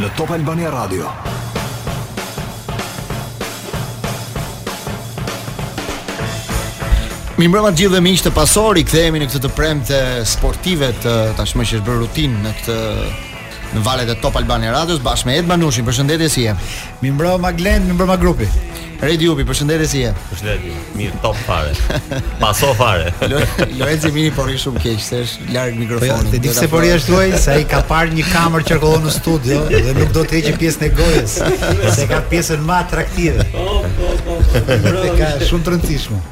në Top Albania Radio. Mirëmbrëma të gjithëve miq të Pasos, rikthehemi në këtë të premte sportive të tashmë që është bërë rutinë këtë në valët e Top Albania Radios bashkë me Ed Manushin. Përshëndetje si je. Mirëmbrëma Glend, mirëmbrëma grupi. Redi Jupi, përshëndetje si je? Përshëndetje, mirë, top fare. Paso fare. Lorenc Emini po rri shumë keq, se është larg mikrofonit. Po, di se po rri ashtu ai, se ai ka parë një kamerë që kohon në studio dhe nuk do të heqë pjesën e gojës, se ka pjesën më atraktive. Po, po, po. Është po. ka shumë të rëndësishme.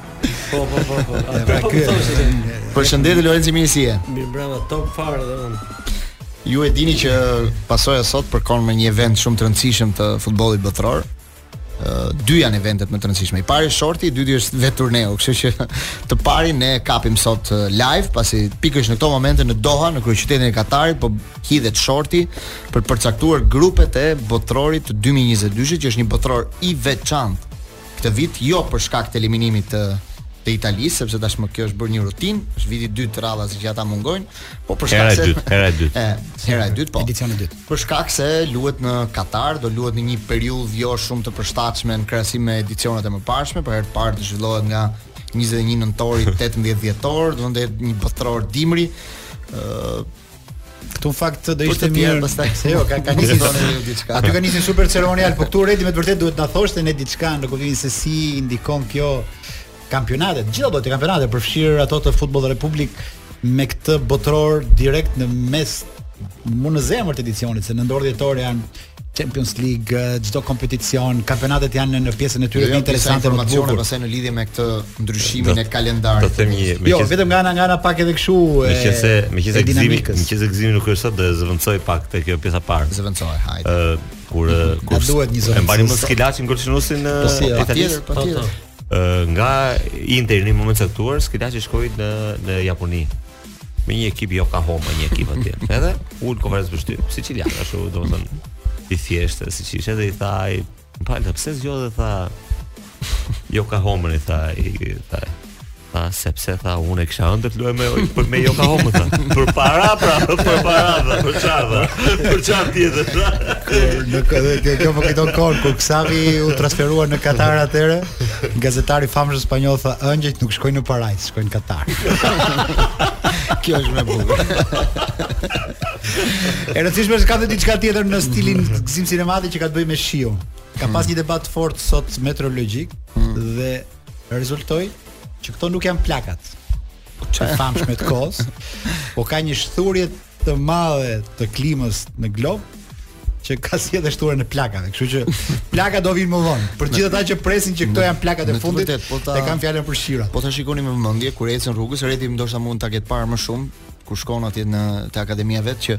Po, po, po, po. Pra po, ky. Po, përshëndetje Lorenc Emini si je? Mirë, bravo, top fare dhe unë. Ju e dini që Pasoja sot përkon me një event shumë të rëndësishëm të futbollit botëror, dy janë eventet më të rëndësishme. I pari është shorti, i dyti është vetë turneu, kështu që të parin ne e kapim sot live, pasi pikërisht në këto momente në Doha, në kryeqytetin e Katarit, po hidhet shorti për të përcaktuar grupet e botërorit të 2022-shit, që është një botëror i veçantë këtë vit, jo për shkak të eliminimit të të Italisë, sepse tashmë kjo është bërë një rutinë, është viti i dytë radhazi që ata mungojnë, po për shkak se hera e dytë, hera e dytë. Hera e dytë, po. Edicioni i dytë. Për shkak se luhet në Katar, do luhet në një periudhë jo shumë të përshtatshme në krahasim me edicionet e mëparshme, për herë të parë do zhvillohet nga 21 nëntori 18 dhjetor, do të jetë një botëror dimri. ë Këtu në fakt do ishte mirë. Pastaj se jo, ka ka nisur zonë e diçka. Aty ka nisur super ceremonial, po këtu Redi me të vërtetë duhet të na thoshte ne diçka në kuptimin se si ndikon kjo Kampionatet, gjitha llojet e kampionateve, përfshirë ato të Football Republic me këtë botëror direkt në mes më në zemër të edicionit, se nëntor dhjetor janë Champions League, çdo kompeticion, kampionatet janë në pjesën e tyre jo, më interesante më të bukur. Pastaj në lidhje me këtë ndryshimin e kalendarit. Të them një, jo, vetëm nga ana nga ana pak edhe kështu e. Meqenëse, meqenëse Gëzimi, meqenëse Gëzimi nuk është sot, do zëvendësoj pak te kjo pjesa e parë. Zëvendësoj, hajde. Ë kur kur duhet një zëvendës. E mbani mend Skilaçin Gorçinusin në po, po, Itali. Patjetër, patjetër. nga Interi në një moment të caktuar, Skilacci shkoi në në Japoni me një ekip Yokohama, një ekip atje. Edhe ul konferencë për shtyp, sicilian, ashtu domethënë i thjeshtë, siç ishte dhe i tha ai, "Palë, pse zgjodhe tha Yokohaman i tha i tha Tha, sepse tha, unë e kisha ëndërr të luaj me, për, me Yokohamën, tha. Për para, pra, për para, tha, për çarë, tha. Për çarë tjetër, tha. Në këtë kjo kjo më kujton kohën kur Xavi u transferua në Katar atëherë, gazetari i famshëm spanjoll tha engjëjt nuk shkojnë në parajsë, shkojnë në Katar. kjo është më e bukur. e rëndësishme është ka dhe diçka tjetër në stilin Gëzim Sinemati që ka të bëjë me shiun. Ka pas një debat të fortë sot meteorologjik dhe rezultoj që këto nuk janë plakat të famshme të kohës, po ka një shthurje të madhe të klimës në glob që ka sjellë dhe shthurjen e plakave. Kështu që plaka do vinë më vonë. Për gjithë ata që presin që këto janë plakat e fundit, po ta, e kanë fjalën për shira. Po ta shikoni me vëmendje kur ecën rrugës, Redi ndoshta mund ta ketë parë më shumë kur shkon atje në te akademia vet që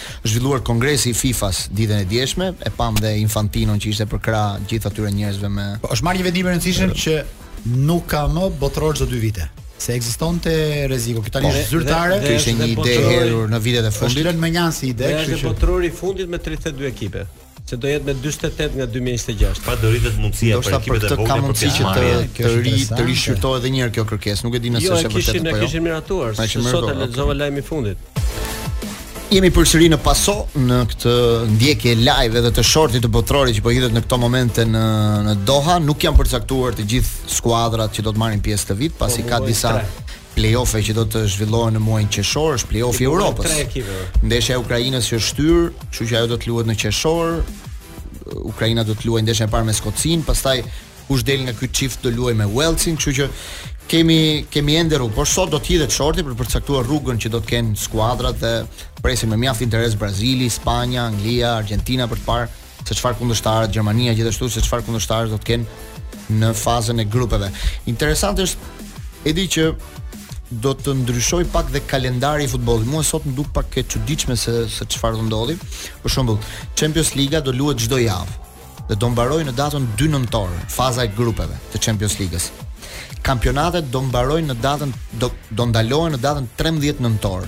zhvilluar kongresi i FIFA-s ditën e djeshme, e pamë dhe Infantinon që ishte përkrah gjithë atyre njerëzve me Po është marrë një vendim i rëndësishëm që nuk ka më botëror çdo dy vite, se ekzistonte rreziku. Kjo tani po, është zyrtare. Kjo ishte një ide e hedhur në vitet e fundit. Është lënë mënjanë si ide, kështu që. Është botërori i fundit me 32 ekipe. se do jetë me dyzet e tetë nga dy mijë e njëzet e gjashtë. Pra do rritet mundësia për Ndoshta për ekipet e këtë ka vogla për mundësi që të pjesëmarrje. Kjo të është ri të interesante. rishqyrtohet edhe një herë kjo kërkesë. Nuk e di nëse Jo, e është e vërtetë kishin e apo jo. kishin miratuar. Na e kishin se Sot e miratuar, lexova lajmin e fundit. Jemi përsëri në Paso në këtë ndjekje live edhe të shortit të botërorit që po hidhet në këto momente në në Doha. Nuk janë përcaktuar të gjithë skuadrat që do të marrin pjesë këtë vit, pasi ka Po, mungojnë disa tre. Play-off-e që do të zhvillohen në muajin qershor është play-off i Europës. Ndeshja e Ukrainës që është shtyrë, kështu që ajo do të luhet në qershor. Ukraina do të luajë ndeshjen e parë me Skocinë, pastaj kush del nga ky çift do luajë me Uellsin, kështu që kemi kemi ende rrugë, por sot do të hidhet shorti për të përcaktuar rrugën që do të kenë skuadrat dhe presim me mjaft interes Brazili, Spanja, Anglia, Argentina për të parë se çfarë kundërshtarë, Gjermania gjithashtu se çfarë kundërshtarë do të kenë në fazën e grupeve. Interesant është Edi që do të ndryshojë pak dhe kalendari i futbollit. Mua sot më duket pak e çuditshme se se çfarë do ndodhi. Për shembull, Champions Liga do luhet çdo javë dhe do mbarojë në datën 2 nëntor, faza e grupeve të Champions Ligës. Kampionatet do mbarojnë në datën do do ndalohen në datën 13 nëntor.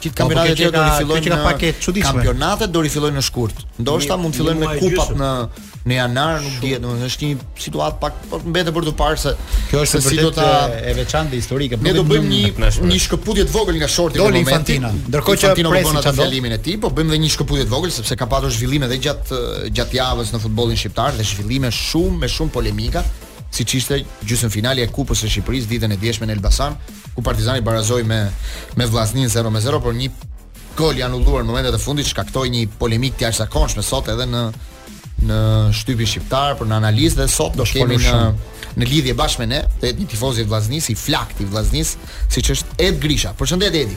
Kit po, kampionatet tjera do rifillojnë, pak e çuditshme. Kampionatet do rifillojnë në shkurt. Ndoshta mund të fillojnë me kupat në në janar, nuk dihet, domethënë është një situatë pak po mbetet për të parë se kjo është si do ta e veçantë historike. Ne do bëjmë një një shkëputje të vogël nga shorti në momentin. Ndërkohë që Infantino bën atë fjalimin e tij, po bëjmë edhe një shkëputje të vogël sepse ka patur zhvillime edhe gjatë gjatë javës në futbollin shqiptar dhe zhvillime shumë me shumë polemika siç ishte gjysmëfinalja e Kupës së Shqipërisë ditën e djeshme në Elbasan, ku Partizani barazoi me me Vllazninë 0 me 0, por një gol i anulluar në momentet e fundit shkaktoi një polemikë të jashtëzakonshme sot edhe në në shtypin shqiptar por në analizë dhe sot do kemi në në lidhje bashkë me ne, do jetë një tifoz i Vllaznisë, i flaktë i Vllaznisë, siç është Ed Grisha. Përshëndetje Edi.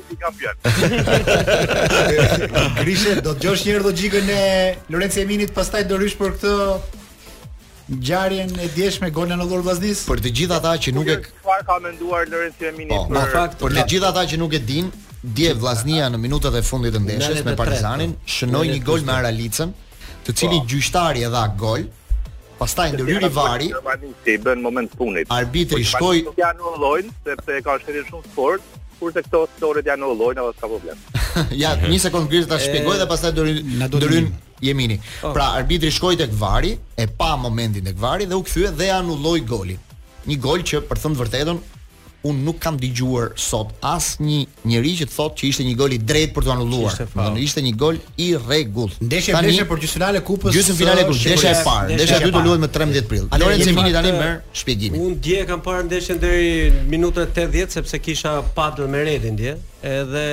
nuk kam fjalë. Grishe, do ta dëgjosh njëherë logjikën e Lorenc Jeminit, pastaj do hysh për këtë ngjarjen e djeshme golin e anuluar Vllaznisë. Për të gjithë ata që nuk e çfarë ka menduar Lorenc Jemini po, për në fakt për të gjithë ata që nuk e dinë, dje Vllaznia në minutat e fundit të ndeshjes me Partizanin shënoi një gol me Aralicën, të cilin gjyqtari e dha gol. Në Pastaj ndërhyri vari. Normalisht i bën moment punën. Arbitri po, shkoi. Nuk ia anullojnë sepse ka shërim shumë fort, kurse këto storet ia anullojnë apo s'ka problem. ja, një sekond Grizë ta shpjegoj dhe pastaj do ndërhyn Jemini. Po. Pra arbitri shkoi tek vari, e pa momentin tek vari dhe u kthye dhe anulloi golin. Një gol që për të thënë të vërtetën Unë nuk kam dëgjuar sot asnjë njeri që të thotë që ishte një gol i drejtë për t'u anulluar. Ishte, do të ishte një gol i rregullt. Ndeshja e vlefshme për gjysmëfinalen e kupës. Gjysmëfinalen e kupës, ndeshja e parë, ndeshja e dytë luhet më 13 prill. Lorenc Jemini tani merr shpjegimin. Unë dje kam parë ndeshjen deri minuta 80 sepse kisha padel me Redin dje. Edhe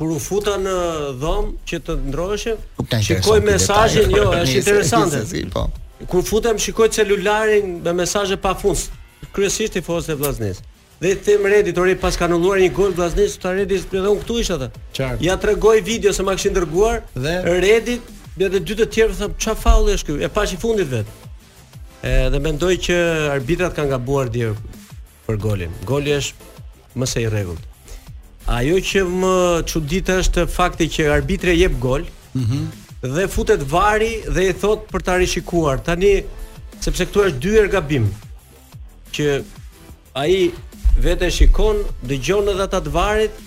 kur u futa në dhomë që të ndroheshim, shikoj mesazhin, jo, është interesante. Po. Kur futem shikoj celularin me mesazhe pafund. Kryesisht tifozët e Vllaznisë. Dhe i them Redit, o Red paska anulluar një gol Vllaznisë, tha Redi, edhe unë këtu isha tha. Qartë. Ia tregoj videon se ma kishin dërguar, Redit, dhe edhe dy të tjerëve tha ç'a faulli është ky? E pash i fundit vet. Edhe mendoj që arbitrat kanë gabuar dje për golin. Goli është Më se i rregullt. Ajo që më çudit është fakti që arbitri e jep gol. Mhm. Mm dhe futet vari dhe i thot për ta rishikuar. Tani sepse këtu është dy herë gabim që ai vete e shikon, dëgjon edhe ata të varit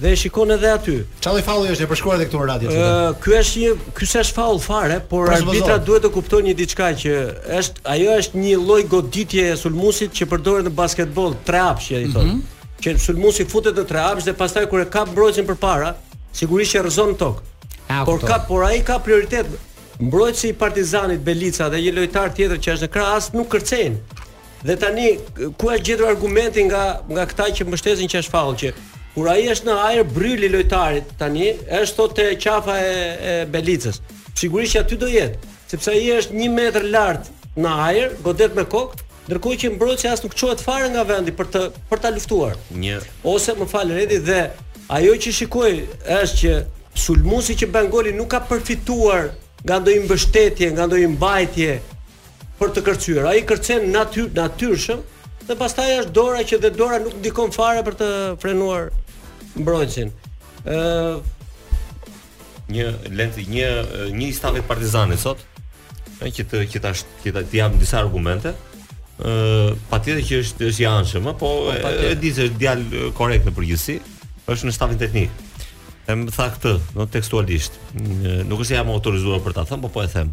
dhe e shikon edhe aty. Çfarë faulli është e përshkruan edhe këtu në radio? Ky është një, ky s'është faull fare, por arbitrat duhet të kuptojnë një diçka që Është, ajo është një lloj goditjeje e sulmuesit që përdoret në basketboll, trehapsh që i thonë. Mm -hmm. Që sulmuesi futet në trehapsh dhe pastaj kur e ka mbrojtësin përpara, sigurisht që rrëzon tokë. Por ka, por ai ka prioritet mbrojtësi i Partizanit Belica dhe një lojtar tjetër që është në krah as nuk kërcejnë. Dhe tani ku është gjetur argumenti nga nga këta që mbështesin që është faull që kur ai është në ajër bërryli i lojtarit tani është thotë te qafa e, e Belicës. Sigurisht që aty do jetë. sepse ai është një metër lart në ajër, godet me kokë, ndërkohë që mbrojtësi as nuk çohet fare nga vendi për të për ta luftuar. Një ose më fal Redi dhe ajo që shikoj është që sulmuesi që bën golin nuk ka përfituar nga ndonjë mbështetje, nga ndonjë mbajtje për të kërcyer. Ai kërcen natyr natyrshëm dhe pastaj është dora që dhe dora nuk ndikon fare për të frenuar mbrojtësin. Ëh, një element një një i stafit të Partizanit sot ë që të që ta që të jap disa argumente ë patjetër që është është i anshëm ë po, po e, e di se është djalë korrekt në përgjithësi është në stafin teknik e më tha këtë ë tekstualisht nuk është se jam autorizuar për ta thënë po po e them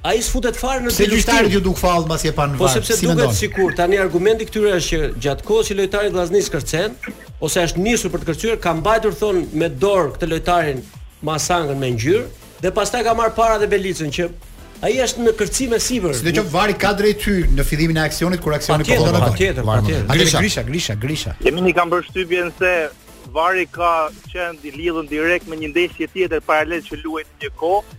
Ai s'futet fare në këtë luftim. Pse lojtarëve ju duk faull mbasi e panë po vari? Po sepse si duket mendon? sikur tani argumenti këtyre është që gjatë kohës që lojtari i Vllaznisë kërcen ose është nisur për të kërcyer, ka mbajtur thon me dorë këtë lojtarin Masangën me ngjyrë dhe pastaj ka marr para dhe Belicën që ai është në kërcim e sipër. Si do të qoftë vari ka drejt t'hyjë në fillimin e aksionit kur aksioni po vjen. Patjetër, patjetër. Grisha, grisha, grisha, grisha. Kemi një kam përshtypjen se vari ka qenë i lidhur direkt me një ndeshje tjetër paralel që luajnë në një kohë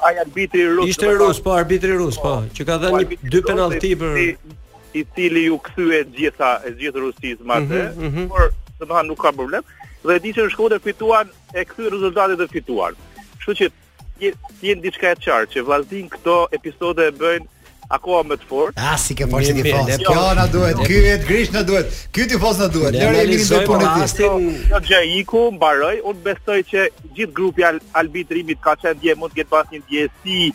Ai arbitri rus. Ishte rus, po arbitri rus, po, po që ka dhënë një po, dy penallti për të cilin ju kthye gjitha e gjithë Rusia më atë, mm -hmm. por domethënë nuk ka problem. Dhe di që në Shkodër fituan e kthyen rezultatet dhe fituan. Kështu që të jetë diçka e qartë që Vllaznin këto episode e bëjnë akoma më të fortë. Ah, si ke forcë tifoz. Kjo na duhet, ky e grish na duhet. Ky tifoz na duhet. Ne jemi në punën e rastin. Kjo gjë iku, mbaroi. Unë besoj që gjithë grupi i arbitrimit ka qenë dje mund të ketë pas një ndjesi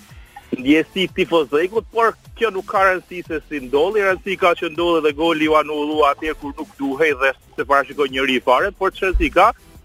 ndjesi tifozllëku, por kjo nuk ka rëndësi se si ndodhi, rëndësi ka që ndodhi dhe goli u anullua atje kur nuk duhej dhe s'e parashikoi njeri fare, por çfarë si ka,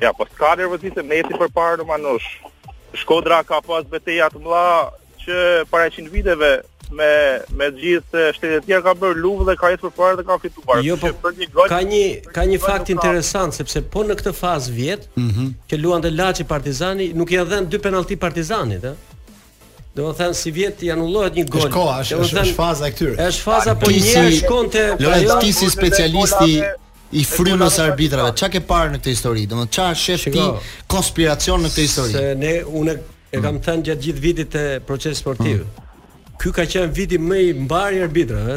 Ja, po s'ka nervozitet, ne ecim përpara ne Manush. Shkodra ka pas beteja të mëdha që para 100 viteve me me gjithë shtetet e tjera ka bërë luftë dhe ka ecë përpara dhe ka fituar. Jo, po, për një gol, ka një ka një fakt interesant sepse po në këtë fazë vjet, mm -hmm. që luante Laçi Partizani, nuk ia dhën dy penallti Partizanit, ë. Domethënë sivjet i anullohet një gol. Është koha, është është, është faza e këtyre. Është faza po një shkon te Lorenzo ti si specialist i frymës arbitrave. Çka ke parë në këtë histori? Domethënë çfarë shef ti konspiracion në këtë histori? Se ne unë e kam mm. thënë gjatë gjithë vitit të proces sportiv. Mm. Ky ka qenë viti më i mbarë i arbitrave,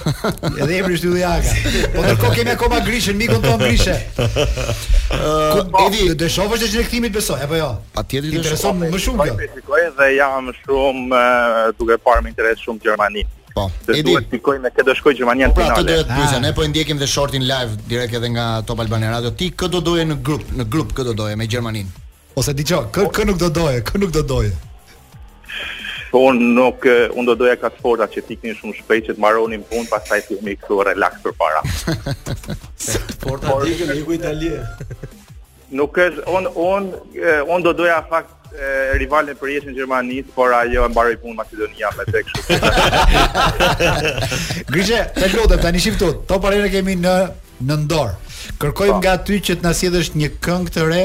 Edhe emri është Ylli Aga. Po ndërkohë kemi akoma Grishën, mikun ton Grishë. Ëh, po, Edi, do të shohësh të gjykimit besoj, apo jo? Patjetër do të shohësh më shumë kjo. Po, shikoj dhe jam shumë duke parë me interes shumë Gjermani. Po, Edi, do të shikoj me këtë do shkoj Gjermania në finale. Po, pra, doja të të pyesja, ah. ne po e ndjekim dhe shortin live direkt edhe nga Top Albania Radio. Ti kë do doje në grup, në grup kë do doje me Gjermaninë? Ose diçka, kë kë nuk do doje, kë nuk do doje. Po unë nuk unë do doja katër forta që t'iknin shumë shpejt që të mbaronin punë, pastaj të jemi këtu relax përpara. Forta Por, t'ikin iku Italia. Nuk është on on on do doja fakt rivalen e përjetshme Gjermanisë, por ajo e mbaroi punën Maqedonia me tek kështu. Grishe, të lutem tani shif këtu. Top Arenën e kemi në në dorë. Kërkojmë po. nga ty që të na sjellësh një këngë të re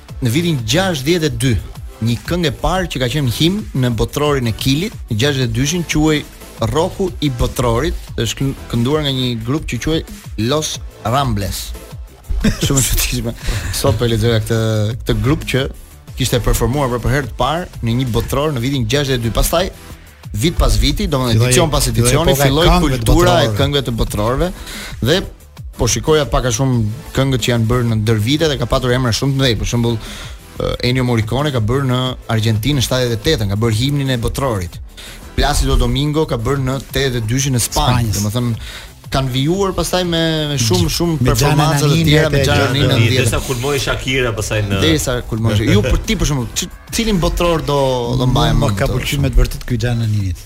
Në vitin gjashtëdhjetë e dy, një këngë e parë që ka qenë himn në Botërorin e Kilit, në gjashtëdhjetë e dyshin quhej Rroku i Botërorit, është kënduar nga një grup që quhej Los Ramblers. Shumë e çuditshme. Sot po e lexoja këtë këtë grup që kishte performuar për, për herë të parë në një botëror në vitin 62. Pastaj vit pas viti, domethënë Filloi- edicion pas edicioni filloi kultura e këngëve të botërorëve dhe Po shikoja pak a shumë këngët që janë bërë në ndër vite dhe ka patur emra shumë të mëdhenj, për shembull eh, Ennio Morricone ka bërë në Argjentinë në 78-ën, ka bërë himnin e botrorit. Placido Domingo ka bërë në 82-shin në Spanjë, domethënë kanë vijuar pastaj me me shumë shumë performanca të tjera me Xhana Naninin në 90. Derisa kulmoi Shakira pastaj në Derisa kulmon. Ju për ti për shembull, ç- cilin botror do do mbaje mend? Më ka pëlqyer me të vërtet ky i Xhana Naninit.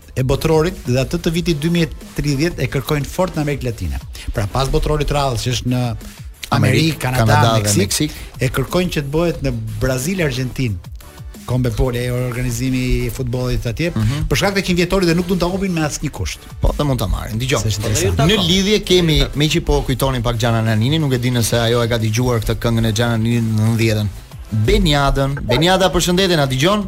e botërorit dhe atë të vitit 2030 e kërkojnë fort në Amerikë Latine. Pra pas botërorit të radhës që është në Amerikë, Kanada, Kanada Meksik, Meksik, e kërkojnë që të bëhet në Brazil, Argjentinë, Conmebol-i organizmi i futbollit atje, mm -hmm. për shkak të 100 vjetorit dhe nuk do ta hapin me asnjë kusht. Po dhe mund ta marrin. Dëgjo. Po, në lidhje kemi meqë po kujtonim pak Xhana Naninin, nuk e di nëse ajo e ka dëgjuar këtë këngën e Xhana Naninit në 90-ën. Benjadën, Benjada përshëndetje, na dëgjon?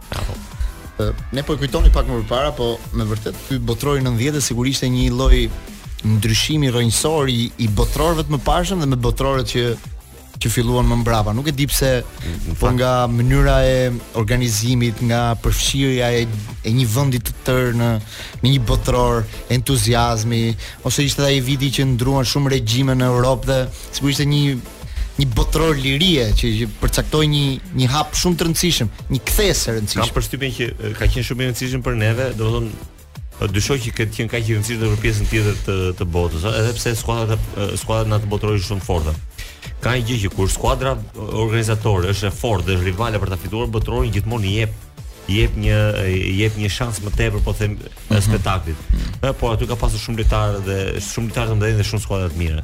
Bravo. Ne po e kujtonim pak më përpara, po me vërtet ky botrori 90 sigurisht ishte një lloj ndryshimi rrënjësor i, i botrorëve të mëparshëm dhe me botrorët që që filluan më mbrapa. Nuk e di pse po nga mënyra e organizimit, nga përfshirja e e një vendi të tërë në në një botëror, entuziazmi, ose ishte ai viti që ndruan shumë regjime në Europë dhe sigurisht ishte një një botëror lirie që, që përcaktoi një një hap shumë të rëndësishëm, një kthesë e rëndësishme. Kam përshtypjen që ka qenë shumë i rëndësishëm për neve, domethënë Po dyshoj që të ketë qenë kaq i rëndësishme për pjesën tjetër të të botës, edhe pse skuadrat e skuadrat në atë botëror ishin shumë të forta. Ka një gjë që kur skuadra organizatore është e fortë dhe është rivale për ta fituar botërorin gjithmonë i jep i jep një i jep një shans më tepër po them mm -hmm. spektaklit. Po aty ka pasur shumë lojtarë dhe shumë lojtarë të mëdhenj dhe shumë skuadra të mira.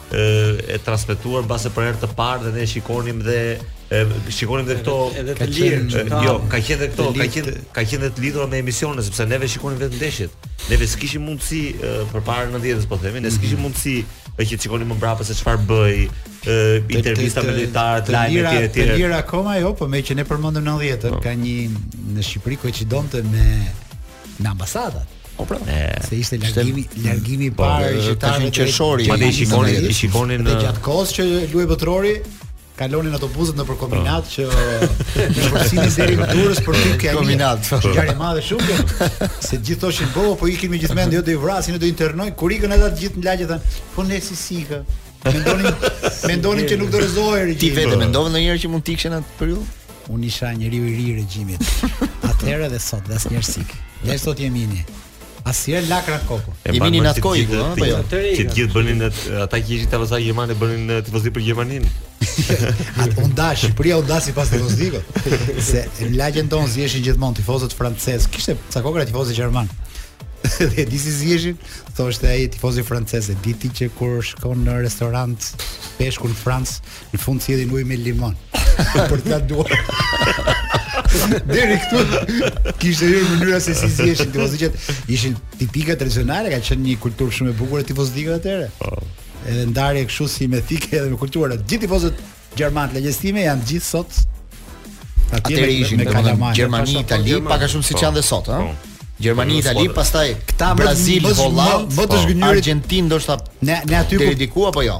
e transmetuar mbase për herë të parë dhe ne shikonim dhe e, shikonim dhe këto edhe të lirë që ka jo ka qenë këto ka qenë ka qenë të lidhura me emisione sepse neve shikonim vetëm ndeshjet neve s'kishim mundësi përpara 90-s po themi ne mhm. s'kishim mundësi që të shikonim më mbrapa se çfarë bëj intervista me lojtarët lajm etj etj të lirë akoma jo po meqë ne përmendëm 90-ën po. ka një në Shqipëri që donte me Në ambasadat. Po pra. Se ishte largimi, largimi i, po, parë i qytetarëve te qershori. Po ne shikonim, ne shikonim gjatë kohës që luhej botërori kalonin autobuzët në Kombinat po. që i përcillnin deri në Durrës për pikë kemi. Kombinat. Po. Gjë e madhe shumë kjo. Se gjithë thoshin po, po ikin me gjithë mend, jo do i vrasin, do i internojnë. Kur ikën ata të gjithë në lagje thanë, po ne si s'ikëm. Mendonin, mendonin që nuk do rrëzohej. Ti vetë mendove ndonjëherë që mund të ikshe atë periudhë? Unë isha njeriu i ri i regjimit. Atëherë dhe sot, dhe asnjëherë s'ika. Dhe sot jemi, jemi. Asnjëherë lakra në kokë. Jemi në atë kohë, po apo jo? Të jo. gjithë bënin ata që ishin tifozë gjermanë bënin tifo për Gjermaninë. Atje u nda Shqipëria u nda sipas tifozllëkut. Se në lagjen tonë ziheshin gjithmonë tifozët francezë. Kishte ca kokra tifozë gjermanë. dhe di si ziheshin, thoshte ai tifozi francez, di ti që kur shkon në restorant peshku në Francë, Në fund të japin ujë me limon Për të larë duart Deri këtu Ishte mënyra se si ziheshin tifozët, ishin tipika tradicionale Ka qenë një kulturë shumë e bukur e tifozëve atëherë po. Edhe ndarje kështu si me thikë edhe me kulturë Gjithë tifozët gjermanë legjestime janë gjithë sot Atëherë ishin me Gjermani, Gjermani, Itali, pak a shumë siç po. janë dhe sot, ha. Po. Gjermani, Itali, pastaj këta Brazil, Holandë, më të zhgënjur Argentinë ndoshta ne ne aty ku dikua apo jo.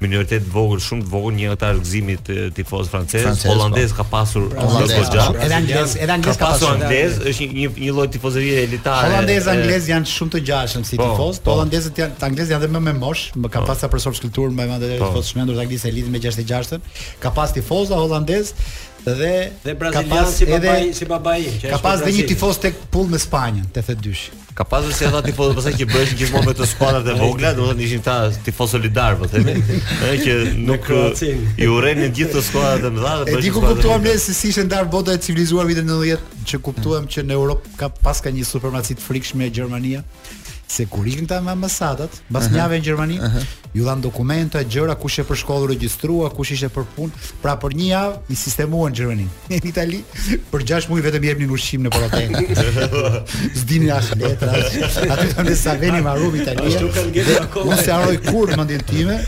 minoritet i vogël, shumë të vogël, një nga ata është Gëzimi tifoz francez, francez po. holandez ka pasur holandez, goxha, edhe anglez, edhe anglez ka pasur anglez, është një një lloj tifozerie elitare. Holandez, anglez janë shumë të ngjashëm si po, tifoz, po, po. holandezët janë, të anglezët janë dhe më në moshë, më ka po. pasur profesorë, skulptorë, më madje po. tifoz të çmendur të Anglisë, e lidhin me 66-ën, ka pas tifozë holandez dhe dhe brazilian si babai, si babai, ka pas dhe një tifoz tek-tuk me Spanjën, tetëdhjetedyshit. Ka pas edhe ca tifozë pastaj që bëheshin gjithmonë me ato skuadrat e vogla, domethënë ishin ata tifozë solidar, po themi, ëh që nuk i urrenin gjithë ato skuadrat e mëdha dhe bëheshin. E di ku kuptuam ne se si ishte ndarë bota e civilizuar vitin 90, që kuptuam që në Europë ka paska një supremaci të frikshme e Gjermanisë se kur ikën ata me ambasadat, mbas uh -huh. një jave në Gjermani, uh -huh. u dhanë dokumenta, gjëra kush qe për shkollë u regjistrua, kush ishte për punë. Pra për një javë i sistemuan në Gjermani. Në Itali për 6 muaj vetëm jepnin ushqim në hotel. S'dini as letra. Ata kanë, s'e vënë në rrugë Itali. Ashtu kanë gjetur akoma. Unë s'e harroj kurrë në mendjen time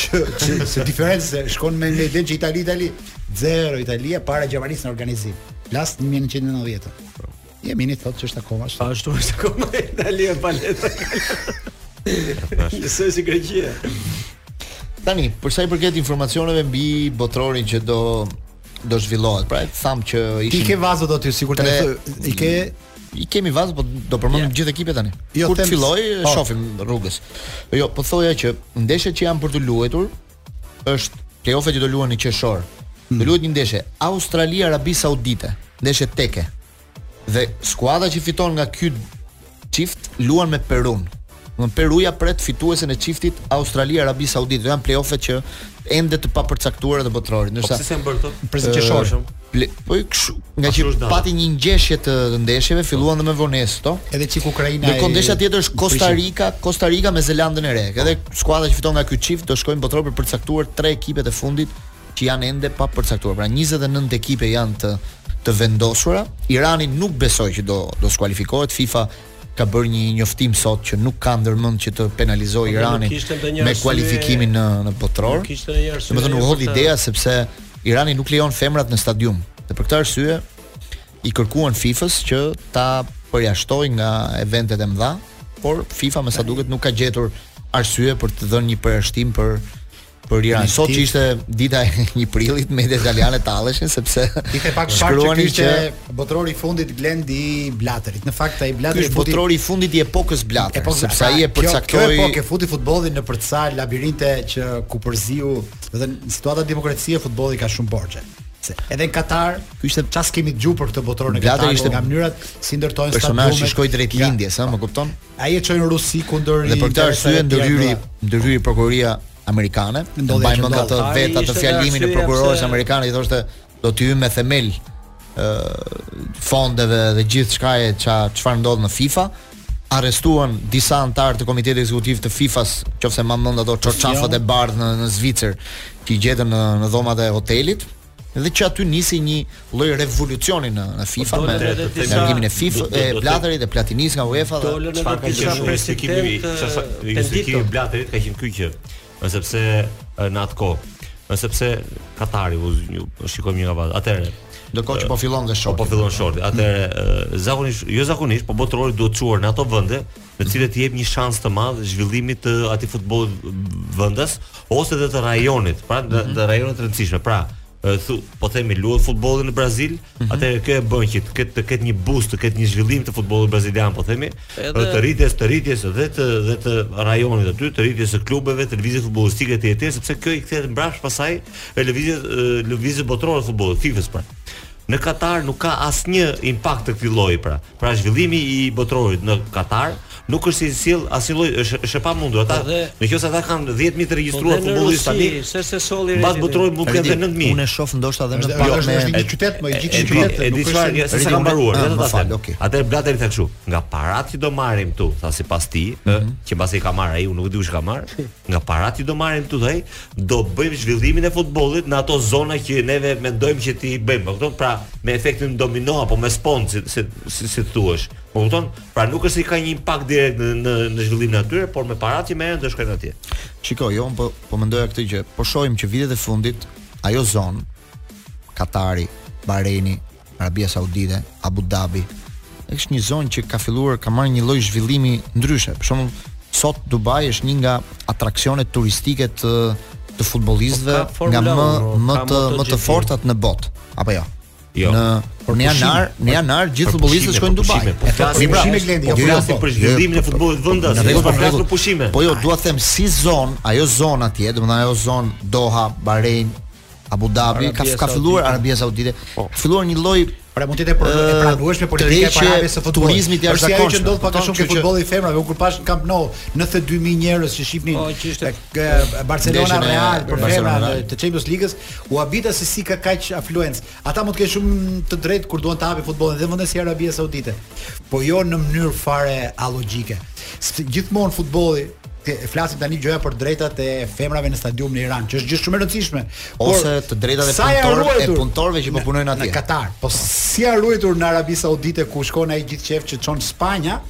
që që sa diferencë se shkon me një ide që Itali Itali zero Italia para Gjermanisë në organizim. Flas 1990. Jemini thotë që është akoma ashtu. Ashtu është akoma Itali e pa letra. Njësoj si Greqia. Tani, për sa i përket informacioneve mbi botërorin që do do zhvillohet, pra thamë që ishin Ti i ke vazot aty sikur të i ke i kemi vazot, po do përmendim, ja, gjithë ekipet tani. Jo, Kur të fillojë, po. shohim rrugës. Jo, po thoja që ndeshjet që janë për t'u luajtur, është playoff-et që do luhen në qershor. Mm. Do luhet një ndeshje Australi Arabi Saudite, ndeshje teke. Dhe skuadra që fiton nga ky çift luan me Perun. Domethënë Peruja pret fituesen e çiftit Australi Arabi Saudite. Do jenë playoff-et ende të papërcaktuara të botërorit. Po, Ndërsa po, si se mbërto? Trembëdhjetë qershor. Ple, po kështu, nga që pati një ngjeshje të ndeshjeve, filluan dhe me vonesë to. Edhe çik Ukraina. Ndërkohë ndeshja tjetër është Costa Rica, Costa Rica me Zelandën e Re. Edhe skuadra që fiton nga ky çift do shkojë në botëror për të përcaktuar tre ekipet e fundit që janë ende pa përcaktuar. Pra 29 ekipe janë të të vendosura. Irani nuk besoj që do do skualifikohet. FIFA ka bërë një njoftim sot që nuk ka ndërmend që të penalizojë po, Iranin me kualifikimin në në botëror. Domethënë u hodh ideja sepse Irani nuk lejon femrat në stadium. Dhe për këtë arsye i kërkuan FIFA-s që ta përjashtojë nga eventet e mëdha, por FIFA me sa duket nuk ka gjetur arsye për të dhënë një përjashtim për për Iranin. Sot që ishte dita e 1 prillit, media italiane talleshin sepse ishte pak shkruani që botërori i fundit Glendi Blaterit. Në fakt ai Blateri është botërori i fundit i epokës Blater, epokës, sepse ai e përcaktoi. Kjo epokë futi futbollin nëpër ca labirinte që ku përziu, domethënë situata demokracie futbolli ka shumë borxhe. Se edhe në Katar, ky ishte ça s'kemi dëgjuar për këtë botëror në Katar, ishte nga mënyrat si ndërtohen stadiumet. Personazhi shkoi drejt lindjes, a më kupton? Ai e çoi në Rusi kundër Dhe për këtë arsye ndërhyri ndërhyri prokuroria amerikane. Mbaj mend atë vetë atë fjalimin e prokurores amerikane që thoshte do t'i hyjmë me themel ë fondeve dhe gjithçka e ça çfarë ndodh në FIFA arrestuan disa anëtarë të komitetit ekzekutiv të FIFA-s, qoftë se mban mend ato çarçafët e bardhë në në Zvicër, që i gjetën në në dhomat e hotelit, Dhe që aty nisi një lloj revolucioni në në FIFA po, me largimin e FIFA e Blaterit dhe Platinis nga UEFA dhe çfarë ka qenë shumë justifikimi i justifikimi i Blaterit ka qenë ky që në sepse në atë kohë në sepse Katari u ju shikojmë një nga atëherë ndërkohë që po fillon dhe shorti po, po fillon shorti atëherë zakonisht jo zakonisht po botërori duhet çuar në ato vende në të cilat i jep një shans të madh zhvillimit të atij futbollit vendas ose edhe të rajonit, pra në mm -hmm. rajone të rëndësishme. Pra, thu, po themi luaj futbollin në Brazil, mm -hmm. atëherë kjo e bën që të ketë të ketë një boost, të ketë një zhvillim të futbollit brazilian, po themi, edhe... të rritjes, të rritjes dhe të dhe të rajonit aty, të rritjes së klubeve, të lëvizjes futbollistike të jetës, sepse kjo i kthehet mbrapsht pastaj e lëvizjes lëvizjes botërore të futbollit, FIFA-s pra. Në Katar nuk ka asnjë impakt të këtij lloji pra. Pra zhvillimi i botërorit në Katar nuk është se i sjell asnjë lloj është është e pamundur ata. Po në qoftë ata kanë 10000 të regjistruar po futbollistë tani. Se se solli rreth. Mbas botërorit mund të ketë 9000. Unë shoh ndoshta edhe më pak me një qytet, më i gjithë qytet e di çfarë se sa ka mbaruar. Ah, më fal, okay. Atë Blateri tha kështu, nga paratë që do marrim këtu, tha sipas tij, ëh, mhm. që mbasi ka marrë ai, unë nuk e di kush ka marrë. nga parat që do marrim këtu thai, do bëjmë zhvillimin e futbollit në ato zona që neve mendojmë që t'i bëjmë. Po kupton? Pra, me efektin domino apo me spont si si si, si thua. Po kupton? Pra nuk është se ka një impakt direkt në në, në zhvillimin e atyre, por me parat që merren do shkojnë atje. Shiko, jo, po po mendoja këtë gjë. Po shohim që vitet e fundit ajo zonë Katari, Bareni, Arabia Saudite, Abu Dhabi, është një zonë që ka filluar ka marrë një lloj zhvillimi ndryshe. Për shembull, sot Dubai është një nga atraksionet turistike të të futbollistëve po, nga më po, më të më të fortat në botë, apo jo? Jo. Në po në janar, në janar gjithë futbollistët shkojnë në Dubai. Po pra, flasim për pushime Glendi, jo flasim për zhvillimin e futbollit vendas, ne po flasim për pushime. Po jo, dua të them si zonë, ajo zonë atje, domethënë ajo zonë Doha, Bahrein, Abu Dhabi ka ka filluar Arabia Saudite. Po. Ka filluar një lloj Pra mund të jetë pra e pranueshme politika e parave së futbollit. Turizmi i jashtëzakonshëm. Është që ndodh pak a shumë ke futbolli i femrave, unë kur pashë në Camp Nou 92000 njerëz që shihnin po, Barcelona Real për femra të Champions League-s, u habita se si ka kaq afluencë. Ata mund të kenë shumë të drejtë kur duan të hapin futbollin dhe vendet si Arabia Saudite. Po jo në mënyrë fare alogjike. Gjithmonë futbolli flasim tani gjoja për drejtat e femrave në stadium në Iran, që është gjë shumë e rëndësishme. Ose të drejtat e punëtorëve, të punëtorëve që po punojnë atje. Në Katar, po si janë ruajtur në Arabi Saudite ku shkon ai gjithë qejf që çon Spanja,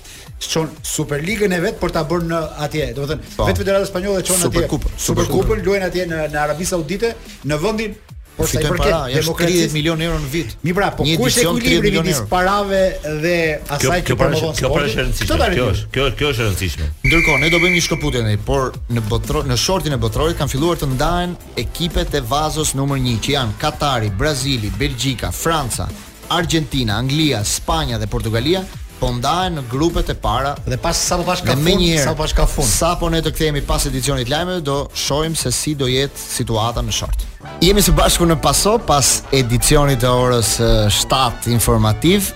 çon Superligën e vet për ta bërë në atje. Domethënë, po. vetë Federata Spanjolle çon atje. Superkupën, Superkupën luajnë atje në në Arabi Saudite, në vendin Por sa i përket para, demokracisë 30 milionë euro në vit. Mirë pra, po ku është ekuilibri midis parave dhe asaj që promovon sporti? Kjo është e rëndësishme. Kjo është, kjo kjo është e rëndësishme. Ndërkohë, ne do bëjmë një shkëputje ne, por në botro, në shortin e botërorit kanë filluar të ndahen ekipet e vazos numër 1, që janë Katari, Brazili, Belgjika, Franca, Argjentina, Anglia, Spanja dhe Portugalia po ndahen në grupet e para. Dhe pas sapo pash ka fund, sapo pash ka fund. Sapo ne të kthehemi pas edicionit lajmeve do shohim se si do jetë situata në short. Jemi së bashku në paso pas edicionit të orës 7 informativ.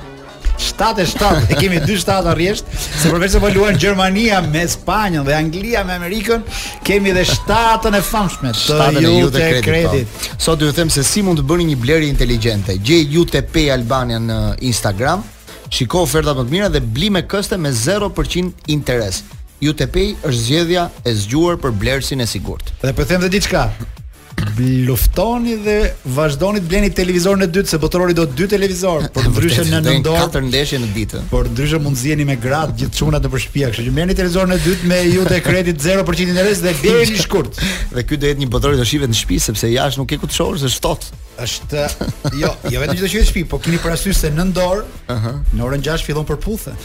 7 e 7, e kemi 2 7 rresht, se përveç se po luan Gjermania me Spanjën dhe Anglia me Amerikën, Kemi dhe shtatën e famshme të Shtatën e Iute Iute Credit. Credit. po. Sot do ju them se si mund të bëni një blerje inteligjente. Gjej Iute Pay Albania në Instagram, shiko ofertat më të mira dhe bli me këste me 0% interes. Iute Pay është zgjedhja e zgjuar për blerësin e sigurt. Dhe po them dhe diçka. luftoni dhe vazhdoni të bleni televizorin e dytë se botërori do dy televizor, por ndryshe në nëntor katër ndeshje në ditë. Por ndryshe mund të ziheni me gratë gjithë çunat nëpër shtëpi, kështu që merrni televizorin e dytë me Iute Credit 0% interes dhe bjerini shkurt. dhe ky do jetë një botëror që do shihet në shtëpi sepse jashtë nuk ke ku të shohësh, është ftohtë. Është jo, jo vetëm që do shihet në shtëpi, po keni parasysh se nëntor, uh -huh. në orën 6 fillon Për'puthen.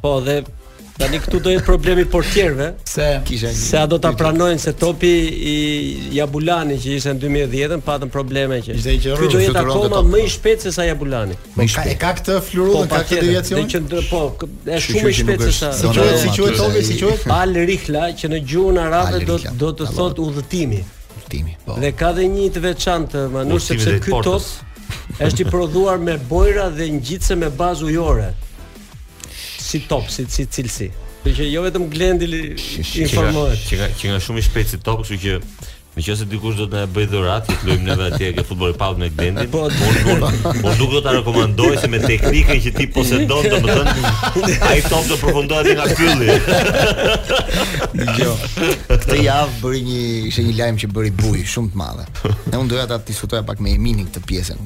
Po dhe tani këtu do jetë problemi portierëve. Se kisha se a do ta pranojnë se topi i Jabulani që ishte në 2010-ën patën probleme që. Ishte që rrugë. Do jetë akoma më i shpejtë se sa Jabulani. Më i shpejtë. Ka këtë fluturim po, ka këtë deviacion. Po që po është shumë më i shpejtë se sa. Si quhet si quhet topi si quhet? Al Rihla që në gjuhën arabe do do të thotë udhëtimi. Udhëtimi. Po. Dhe ka dhe një të veçantë, Manuel sepse ky top është i prodhuar me bojra dhe ngjitse me bazë ujore. si top, si si cilësi. Kështu që jo vetëm Glendi informohet. Që ka qenë shumë i shpejtë si top, kështu që Në qoftë se dikush do të na bëjë dhuratë, e luajmë neve atje ke futbolli pak me Glendin. Po, unë nuk do ta rekomandoj se me teknikën që ti posedon, domethënë ai top do përfundojë nga pylli. Jo. Këtë javë bëri një ishte një lajm që bëri bujë shumë të madhe. Dhe unë doja ta diskutoja pak me Eminin këtë pjesën.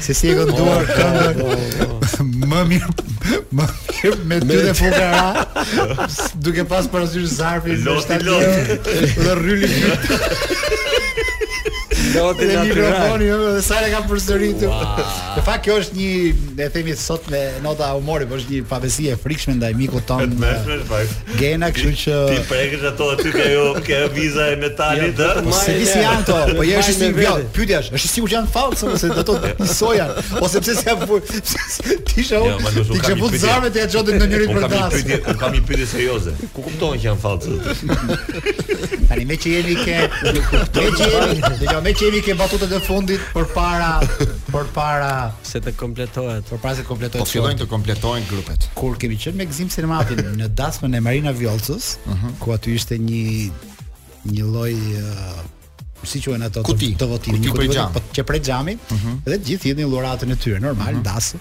Se si e ka kënduar oh, këndën oh, oh, Më mirë Më mirë me ty dhe fukara Duke pas parasysh zarfi Loti loti Dhe rrylli Loti dhe mikrofoni jo, Dhe sa e ka përsëritur Në fakt kjo është një E themi sot me nota humori Po është një pabesi e frikshme Ndaj mikut tonë Këtë me shme Gena, kështu që ti t'i prekësh ato aty ke ajo ke viza e metalit, ëh. Po s'e di si janë ato, po je është si vjo, pyetja është, është sikur janë fallse ose do të thotë soja, ose pse s'ka fu. Ti isha jo, unë, ti ke vut zarfe të ja çodë në njëri për dasmë. Unë kam kam një pyetje serioze. Ku kupton që janë fallse? Tani me që jemi ke, me që jemi, me që jemi ke batutat e fundit përpara përpara se të kompletohet. Por para se të kompletohet. Po fillojnë të kompletohen grupet. Kur kemi qenë me Gëzim Sinamatin në dasmën e Marina Vjollcës, uh mhm. -huh. ku aty ishte një një lloj uh, si quhen ato të, kuti, të votimit, një kuti po që prej xhami, uh mhm. -huh. dhe të gjithë hidhin dhuratën e tyre, normal, uh mhm. -huh. dasmë.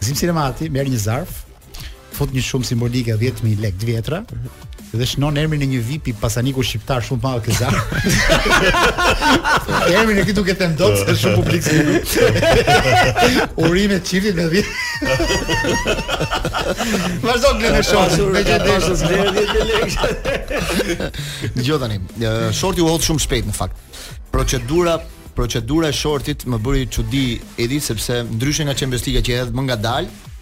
Gëzim Sinamati merr një zarf, fut një shumë simbolike 10000 lekë të vjetra dhe shënon emrin e një VIP-i pasaniku shqiptar shumë të madh Kezar. emrin e tij këtu dot se shumë publik si ju. Urime çiftit me VIP. Vazhdo të lënë shoqë, me që të është zgjerë 10000 lekë. Dgjoj tani, shorti u hodh shumë shpejt në fakt. Procedura procedura e shortit më bëri çudi e di sepse ndryshe nga Champions League që hidhet më ngadalë,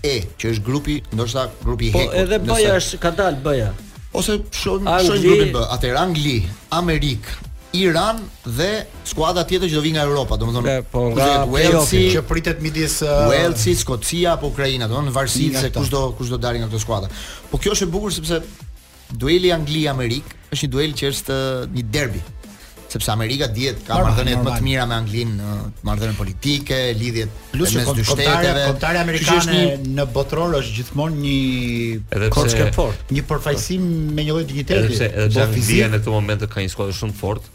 E, që është grupi, ndoshta grupi i po, hekut. Po edhe B-ja është ka dalë B-ja. Ose shohim shohim grupin B. Atëherë Angli, Amerik, Iran dhe skuadra tjetër që do vi nga Europa, domethënë po nga play-off që pritet midis uh, Wales, Skocia apo Ukraina, domethënë në varësi se kush do kush do dalë nga këto skuadra. Po kjo është e bukur sepse Dueli Angli-Amerikë është një duel që është një derbi sepse Amerika dihet ka marrëdhënie më të mira me Anglinë në marrëdhënie politike, lidhje plus mes dy shteteve. Kombëtarja amerikane një... në botëror është gjithmonë një edhe pse fort, një përfaqësim me një lloj dinjiteti. Edhe pse edhe po fizik... në këtë moment ka një skuadër shumë të fortë,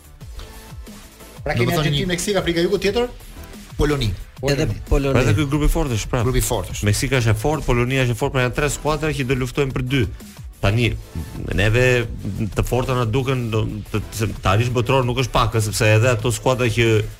Pra kemi Argentinë, Meksikë, Afrika Jugut tjetër, Poloni. Edhe Poloni. Pra edhe ky grup i fortë është, pra. Grup i fortë është. Meksika është e fortë, Polonia është e fortë, pra janë tre skuadra që do luftojnë për dy. Tani neve të forta na duken po të arrish në botëror nuk është pak, sepse edhe ato skuadra që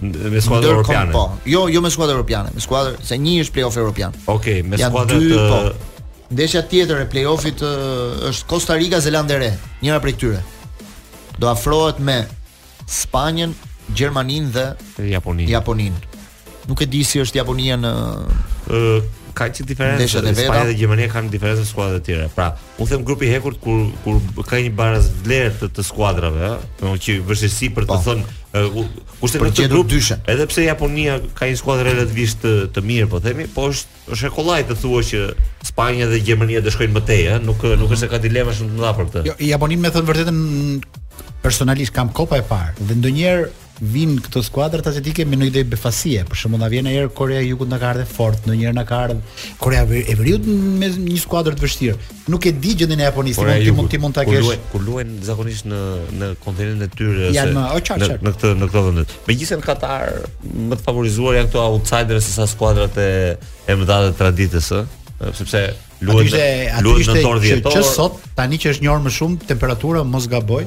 me skuadra europiane. Po. Jo, jo me skuadra europiane, me skuadra se një është play-off europian. Okej, okay, me skuadra të po. Ndeshja tjetër e play-offit është Costa Rica Zelandë e Re, njëra prej këtyre. Do afrohet me Spanjën, Gjermaninë dhe Japoninë. Japoninë. Nuk e di si është Japonia në ë ka që diferencë. Spanja dhe Gjermania kanë diferencë me skuadrat e tjera. Pra, Unë them grupi i hekurt kur kur ka një barazvlerë të, të skuadrave, ëh, do të thotë vështirësi për të po. thënë kush është në grup. Dyshen. Edhe pse Japonia ka një skuadër relativisht të, të mirë, po themi, po është është e kollaj të thuash që Spanja dhe Gjermania do shkojnë më tej, ëh, nuk mm. nuk është se ka dilema shumë të mëdha për këtë. Jo, Japoninë me thënë të vërtetën personalisht kam kohë pa e parë dhe ndonjëherë vijnë këto skuadrat aziatike me ndonjë lloj befasie. Për shembull, ndonjëherë Korea e Jugut na ka ardhur fort, ndonjëherë na ka ardhur Korea e Veriut me një skuadër të vështirë. Nuk e di gjendjen e Japonisë, mund, ti mund, ti mund ta kesh. Kur luajnë, kur luajnë zakonisht në në kontinentin e tyre ose në, o, qartë, qartë. në këtë në këto vende. Megjithëse në Katar më të favorizuar janë këto outsiders se sa skuadrat e e mëdha të traditës, ë, sepse luajnë luajnë nëntor dhjetor. Që sot tani që është një orë më shumë temperatura mos gaboj,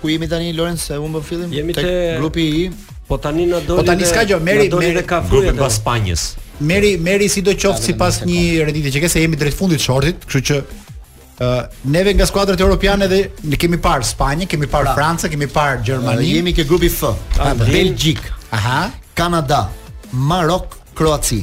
Ku jemi tani Lorenz se humbëm fillin? Jemi te grupi I. Po tani na doli. Po tani s'ka gjë, merri merri dhe ke grupi pas Spanjës. Merri merri sidoqoftë sipas një renditje që ke se jemi drejt fundit të shortit, kështu që Uh, neve nga skuadrat europiane dhe ne kemi parë Spanjë, kemi parë pra, Francë, kemi parë Gjermani. Uh, jemi ke grupi F. Belgjikë, aha, Kanada, Marok, Kroaci.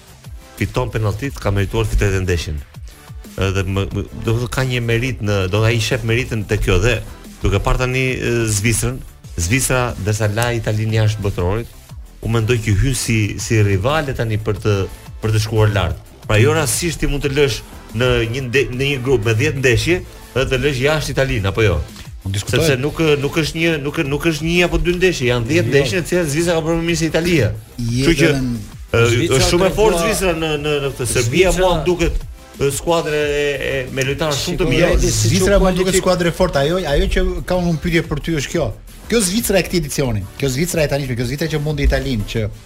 fiton penalltitë, ka merituar të fitojë ndeshjen. Edhe më, më, do të ka një meritë në, do t'ia shef meritën te kjo dhe duke parë tani Zvicrën, Zvicra përderisa la Italinë jashtë botërorit, u mendoj që hyn si si rivale tani për të për të shkuar lart. Pra jo rastësisht ti mund të lësh në një nde, në një grup me 10 ndeshje, dhe të lësh jashtë Italinë apo jo? Pa diskutim. Sepse nuk nuk është një nuk nuk është një apo dy ndeshje, janë 10 jo. ndeshje në të cilat Zvicra ka bërë më mirë se Italia. Kështu që është shumë e fortë Zvicra në në në këtë Serbia mua më duket skuadër e, e me lojtarë shumë të mirë. Zvicra më duket skuadër e fortë. Ajo ajo që kam unë pyetje për ty është kjo. Kjo Zvicra e këtij edicioni, kjo Zvicra e tanishme, kjo Zvicra që mundi Italinë që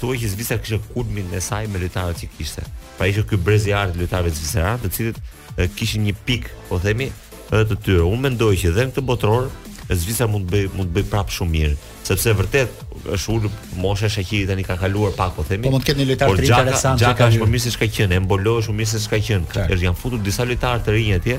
Thuhej që Zvicra kishte kulmin e saj me lojtarët që kishte. Pra ishte ky brez i artë i lojtarëve zviceranë, të cilët kishin një pik, po themi, edhe të tyre. Unë mendoj që dhe në këtë botëror Zvicra mund të bëjë mund të bëjë prapë shumë mirë, sepse vërtet është ulur mosha Shaqiri tani ka kaluar pak po themi. Po mund të ketë një lojtar të interesant, Xhaka është më mirë se ç'ka qenë, Embolo është më mirë se ç'ka qenë. Është janë futur disa lojtarë të rinj atje,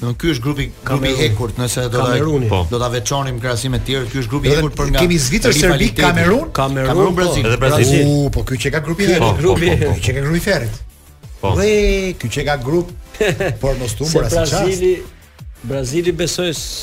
Do ky është grupi grupi i hekurt, nëse do ta po. do ta veçonim krahasim me të tjerët, ky është grupi i hekurt për nga. Kemi Zvicër, Serbi, Kamerun, Kamerun, Brazil. Edhe Brazil. U, po ky qenka grupi i hekurt. Po, grupi po, po, qenka grupi i ferrit. Po. Dhe ky qenka grup për mos t'humbur asnjë çast. Brazili, Brazili besoj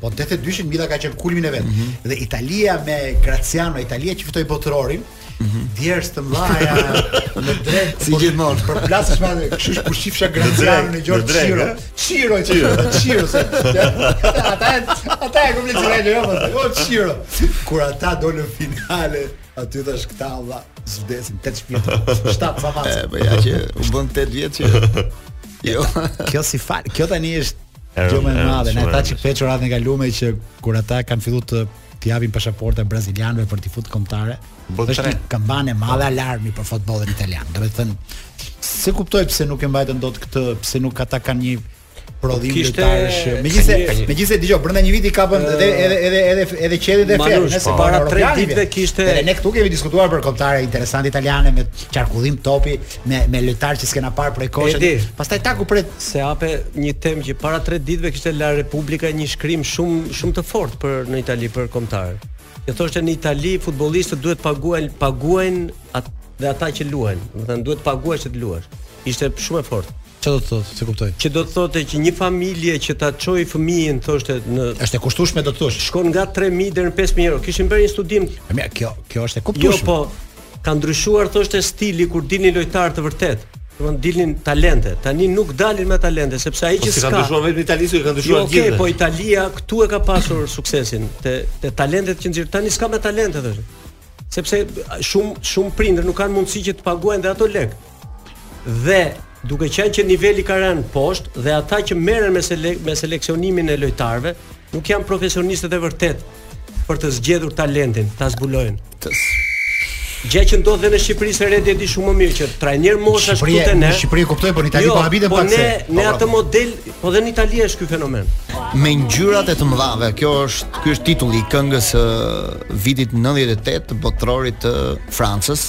Po në 82-shin Mila ka qenë kulmin e vet. Mm -hmm. Dhe Italia me Graziano, Italia që fitoi botërorin, mm -hmm. djersë të mëdha në drejt si po, gjithmonë. Për plasësh me kështu është kur shifsha Graziano në Gjorgj Çiro. Çiro, Çiro, Çiro. Ata ata e kompleksin e Leo, po Çiro. Kur ata dolën finale, aty thashë këta valla, zbesin 8 shpirt. 7 sa fat. Po ja që u bënë 8 vjet që Jo. Kjo si fal, kjo tani është Kjo më e madhe, ne tash këtë çurat ne kalume që kur ata kanë filluar të t'i japin pasaporta brazilianëve për t'i fut kombëtare. Po është një kambanë e madhe alarmi për futbollin italian. Do të thënë s'e kuptoj pse nuk e mbajtën dot këtë, pse nuk ata kanë një prodhim Kishte... lojtarësh. Megjithëse, megjithëse dëgjoj, brenda një viti ka bërë edhe edhe edhe edhe edhe qiell dhe ferr, nëse po, para 3 ditëve kishte. Edhe ne këtu kemi diskutuar për kombëtare interesante italiane me qarkullim topi, me me lojtarë që s'kena parë prej kohësh. Pastaj ta ndërpres se hape një temë që para 3 ditëve kishte La Repubblica një shkrim shumë shumë të fortë për në Itali për kombëtare. Dhe thoshte në Itali futbollistët duhet paguajnë paguajnë at, edhe ata që luajnë, do të thënë duhet paguash që të luash. Ishte shumë e fortë. Çfarë do të thotë, s'e kuptoj. Që do të thotë që një familje që ta çojë fëmijën thoshte në Është e kushtueshme do të thuash. Shkon nga 3000 deri në 5000 euro. Kishin bërë një studim. Mirë, kjo kjo është e kuptueshme. Jo, po Ka ndryshuar thoshte stili kur dilnin lojtarë të vërtetë. Domthon dilnin talente. Tani nuk dalin më talente sepse ai po që s'ka. Po ka ndryshuar vetëm Italia, ka ndryshuar jo, gjithë. Okej, po Italia këtu e ka pasur suksesin te te talentet që nxjerr. Tani s'ka më talente thoshte. Sepse shumë shumë prindër nuk kanë mundësi që të paguajnë dhe ato lekë. Dhe duke qenë që niveli ka rënë poshtë dhe ata që merren me sele me seleksionimin e lojtarëve nuk janë profesionistët e vërtetë për të zgjedhur talentin, ta zbulojnë. Gjë që ndodh dhe në Shqipëri se Redi e di shumë më mirë që trajnerë moshash këtu te ne. Në Shqipëri e kuptoj, por në Itali jo, po habitem po pak se. Po ne atë model, po dhe në Itali është ky fenomen. Me ngjyrat e të mëdhave, kjo është ky është titulli i këngës së vitit 98 të botërorit të Francës.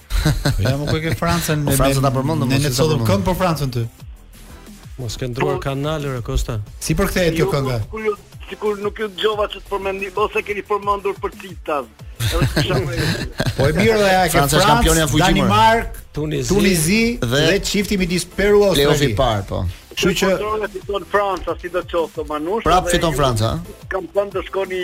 Po ja më ku e ke Francën me Franca ta përmendëm ne ne sot këngë për Francën ty. Mos ke ndërruar po- kanalin re Kosta. Si për këtë kjo jo, kënga? Jo, sikur nuk ju dëgjova ç't përmendni ose keni përmendur për citat. Po e mirë ja ke Franca kampionia në fuqi. Danimark, Tunizi, Tunizi dhe, dhe çifti midis Peru ose Playoff i parë po. Kështu që fiton Franca si do të qoftë Manush. Prap fiton Franca. Kam thënë të shkoni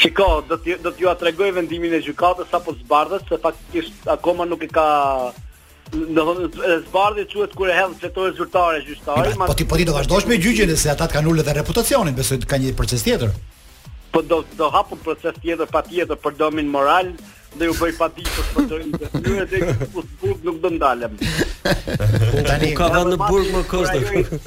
Shiko, do të do t'ju tregoj vendimin e gjykatës sapo zbardhet, se faktikisht akoma nuk e ka do të zbardhet quhet kur e hedh në fletore zyrtare gjyqtari. Po ti po ti do vazhdosh me gjyqin se ata të kanë ulë dhe reputacionin, besoj të ka një proces tjetër. Po do do hap një proces tjetër patjetër për dëmin moral dhe ju bëj padi për të një të tyre dhe t'i fus në burg nuk do ndalem. Po tani ka vënë në burg mo Kosta.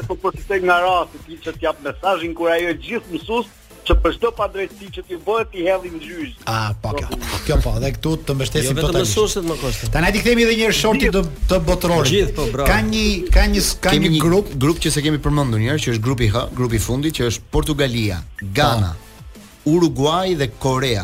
Po po të nga rasti ti që të jap mesazhin kurajo gjithë mësuesve që për çdo padrejtësi që t'i bëhet t'i hedhin në gjyq. Ah, po kjo. Kjo po, dhe këtu të mbështesim jo, totalisht. Jo vetëm mësuesit Kosta. Tani t'i kthehemi edhe një herë shortit të botërorit. Gjithë po bravo. Ka një ka një ka një, një grup, grup që s'e kemi përmendur një herë që është grupi H, grupi i fundit që është Portugalia, Gana, po. Uruguaj dhe Korea.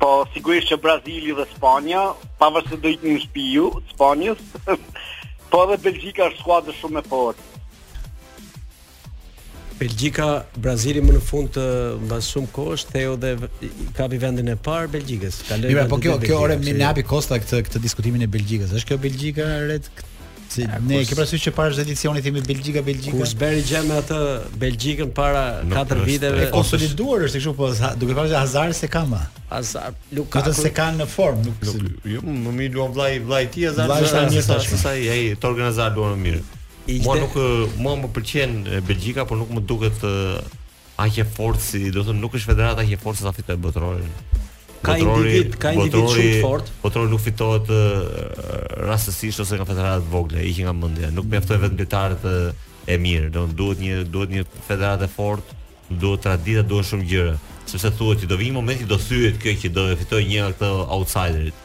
Po sigurisht që Brazili dhe Spanja, pavarësisht se do ikni në shtëpi ju, Spanjës. po edhe Belgjika është skuadër shumë e fortë. Belgjika, Brazili më në fund të mbas shumë kohësh theu dhe ia hoqi vendin e parë Belgjikës. Ka lënë. Jo, po kjo kjo ore më hapi Kosta këtë këtë diskutimin e Belgjikës. Është kjo Belgjika red Si ja, e ke parasysh që para çdo edicioni themi Belgjika, Belgjika. Kur s'bëri gjë me atë Belgjikën para 4 viteve. E konsoliduar është kështu po duke thënë se Hazard s'e ka më. Hazard, Lukaku. Vetëm s'e kanë në formë, nuk se. Jo, më mirë luan vllai, vllai i tij Hazard. Vllai është një tash. Sa i ai Thorgan Hazard luan më mirë. Mo nuk mo më pëlqen Belgjika, por nuk më duket Aq e fortë si, domethënë nuk është federata aq e fortë sa ta fitojë botërorin. Ka individë, ka individë shumë të fortë. Botërori nuk fitohet rastësisht ose nga federata të vogla, hiqe nga mendja. Nuk mjaftojnë vetëm lojtarët e mirë, do duhet një duhet një federatë e fortë, duhet tradita, duhet shumë gjëra. Sepse thuhet që do vijë momenti do thyhet kjo që do e fitojë një nga këto outsiderët.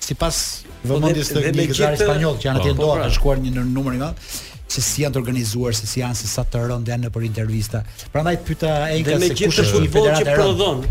sipas vëmendjes së një gazetari spanjoll që janë atje po, po, dorë, kanë shkuar në numër të madh se si janë të organizuar, se si janë, se sa të rëndë janë nëpër intervista. Prandaj pyeta Enka se kush është një federatë që prodhon.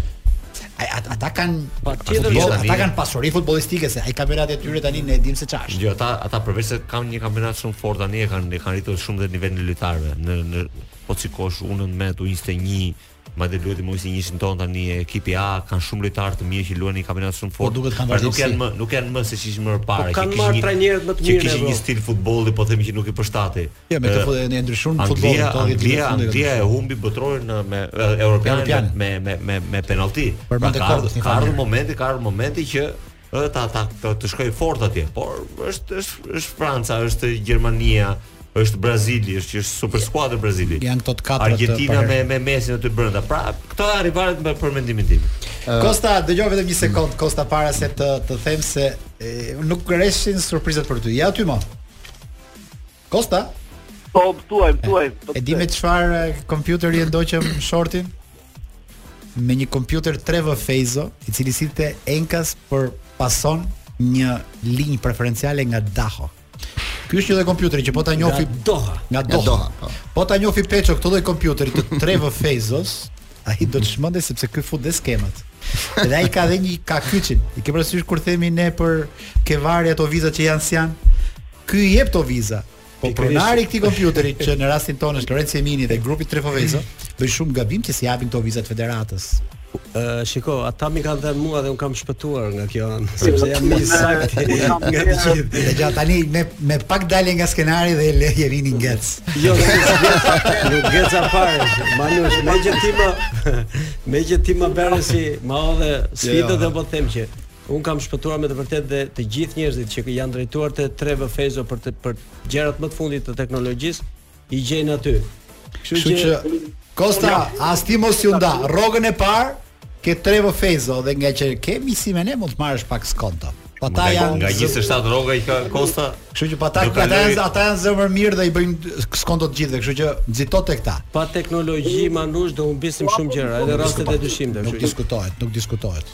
Ai ata ata kanë patjetër futboll, ata kanë pasuri futbollistike se ai kampionati i tyre tani ne dimë se ç'është. Jo, ata ata përveç se kanë një kampionat shumë të fortë tani e kanë kanë rritur shumë dhe nivelin e lojtarëve në në po shikosh U21 Madje luajtëm me U njëzetenjëshin tonë tani ekipi A kanë shumë lojtarë të mirë që luajnë në një kampionat shumë të fortë. Po duket kanë vazhdimësi. Nuk janë më, nuk janë më siç ishin më parë. Po kanë marrë trajnerët më të mirë. Që kishin një stil futbolli, po themi që nuk i përshtatej. Ja, me të vërtetë kanë ndryshuar futbollin këto vjet. Anglia, Anglia e humbi botërorin në me europian me me me me penallti. Pra ka ardhur momenti, ka ardhur momenti që Edhe ta ta të shkojë fort atje, por është është është Franca, është Gjermania, është Brazili, është është super skuadër Brazili. Janë këto të katërt. Argentina me me Messi aty brenda. Pra, këto janë rivalet me për mendimin tim. Uh, Kosta, dëgjo vetëm një sekond, Kosta para se të të them se e, nuk rreshtin surprizat për ty. Ja ty më. Kosta? Po, thuaj, thuaj. Po e di me çfarë kompjuteri e ndoqëm shortin? Me një kompjuter 3V Fejzo, i cili ishte enkas për të pasur një linjë preferenciale nga Daho. Ky është një lloj kompjuteri që po ta njohë Doha. Nga Doha. Doha po. po ta njohë Peço këtë lloj kompjuteri të 3V Fejzos, ai do të çmendej sepse ky fut dhe skemat. Dhe ai ka dhe një ka kyçin. I ke parasysh kur themi ne për ke VAR-i ato vizat që janë s'janë? Ky i jep këto viza. Po pronari i këtij kompjuteri që në rastin tonë është Lorenc Emini dhe grupi 3V Fejzo, bën shumë gabim që s'i japin këto vizat federatës. Uh, shiko, ata m'i kanë dhënë mua dhe un kam shpëtuar nga kjo, sepse jam më i saktë nga të gjithë. Dhe gjatë tani me me pak dalje nga skenari dhe le Jerini ngec. Jo, nuk ngec fare. Manush, me që ti më me që ti më bëre si ma hodhe sfidë jo, jo. dhe po them që Unë kam shpëtuar me të vërtetë dhe të gjithë njerëzit që janë drejtuar te 3V Fejzo për të, për gjërat më të fundit të teknologjisë i gjejnë aty. Kështu që, që Kosta, as ti mos iu nda, rrogën e parë ke 3V Fejzo dhe nga që ke miqësi me ne mund të marrësh pak skonto. Po ata janë nga 27 rroga i ka Kosta. Kështu që pa ta ata janë ata janë zemërmirë dhe i bëjnë skonto të gjithëve, kështu që nxito tek ta. Pa teknologji Manush do humbisim shumë gjëra, edhe rastet e dyshimta, kështu. Nuk diskutohet, nuk diskutohet.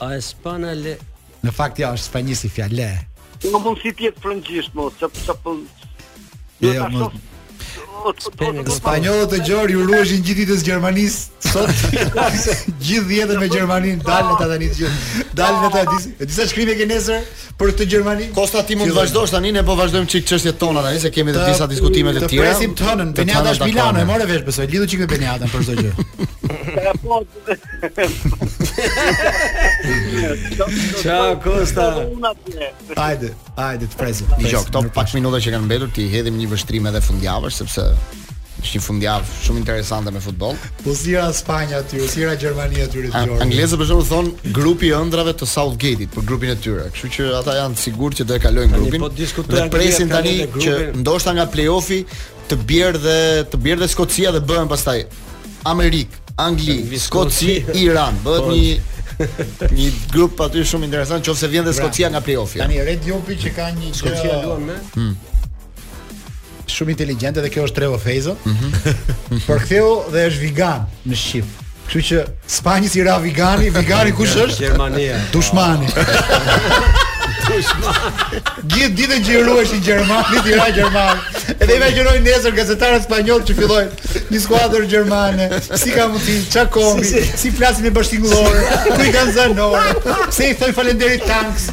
A e spana le? Në fakt ja është spanjisht fjalë le. Nuk mund si ti të jetë frëngjisht më, se sa po. Jo, jo më. Spanjollët e gjorë iu ruajnë gjithë ditën Gjermanisë sot. Gjithë jetën me Gjermaninë, dalin tani të gjithë. Dalin tani. E di sa shkrime ke nesër për këtë Gjermani? Kosta ti mund të vazhdosh tani, ne po vazhdojmë çik çështjet tona tani se kemi dhe disa diskutime të tjera. Të presim të hënën, Benjada është Milano, e more vesh besoj, lidhu çik me Benjadën për çdo gjë. Po, Ciao Kosta. Hajde, hajde të presim. Jo, këto pak minuta që kanë mbetur t'i hedhim një vështrim edhe fundjavës sepse është një fundjavë shumë interesante me futboll. Po si ra Spanja aty, po si ra Gjermania aty rreth Gjorgjit. Anglezët për shembull thon grupi i ëndrrave të Southgate-it për grupin e tyre. Kështu që ata janë të sigurt që do e kalojnë grupin. Po diskutojnë presin tani që ndoshta nga play-offi të bjerë dhe të bjerë dhe Skocia dhe bëhen pastaj Amerikë, Angli, Skoci, Iran, bëhet po. një një grup aty shumë interesant, nëse vjen dhe pra, Skocia nga play-offi. Tani Red Jopi që ka një Skocia luan me. Hmm. Shumë inteligjente dhe kjo është 3V Fejzo. Mhm. Por ktheu dhe është vegan në shqip. Kështu që Spanjës i ra Vigani, Vigani kush është? Gjermania. Dushmani. Dushmani. Gjithë ditën që i ruhesh i Gjermanit, i ra Gjerman. Edhe i vaj gjëroj nesër gazetarët spanjollë që fillojnë një skuadër gjermane. Si ka mundësi, ça kombi, si, si. si flasin me bashkëtingëllore, ku i kanë zanoret. Se i thoj falenderit tanks.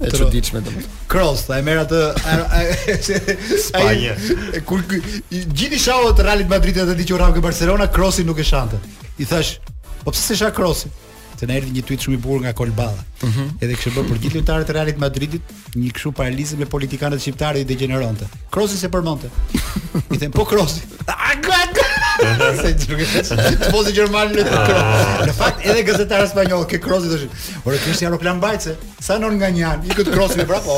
e çuditshme të mund. Kroos, ta e merr atë Spanjë. Kur gjithë shanë të Realit Madrid atë ditë që rrahu Barcelona, Kroosin nuk e shante. I thash, po pse s'e sha Kroosin? Se na erdhi një tweet shumë i bukur nga Kol Balla. Mm -hmm. Edhe kishte bërë për gjithë lojtarët e Realit Madridit, një kështu paralelizëm me politikanët shqiptarë i degeneronte. Krosin s'e përmendte. I them po Krosi. Se çuke. Të mos e gjermani në këtë. Në fakt edhe gazetarë spanjollë ke Krosi thoshin, "Ore kjo është aeroplanmbajtëse, sa lun nga një anë, ikën Krosi mbrapa."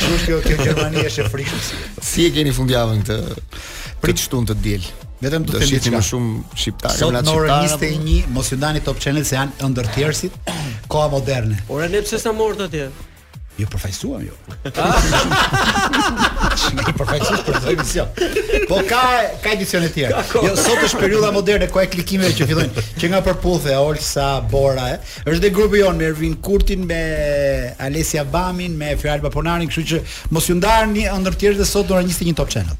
Kështu që Gjermania është e frikshme. Si e keni fundjavën këtë? Premte, shtun të diel. Vetëm do të shihni më shumë shqiptarë, më shumë shqiptarë. Sot në orën 21 mos ju ndani Top Channel se janë Ëndërr Tjerrësit koha moderne. Ore ne pse s'na morët atje? Jo përfaqësuam jo. Ne përfaqësuam për këtë emision. Po ka ka edicione të tjera. Jo, sot është periudha moderne kjo e klikimeve që fillojnë që nga Përputhen Olsa Bora, e. Është dhe grupi jon me Ervin Kurtin, me Alesia Bamin, me Fjalba Ponarin, kështu që mos ju ndani Ëndërr Tjerrësve sot ora 21 Top Channel.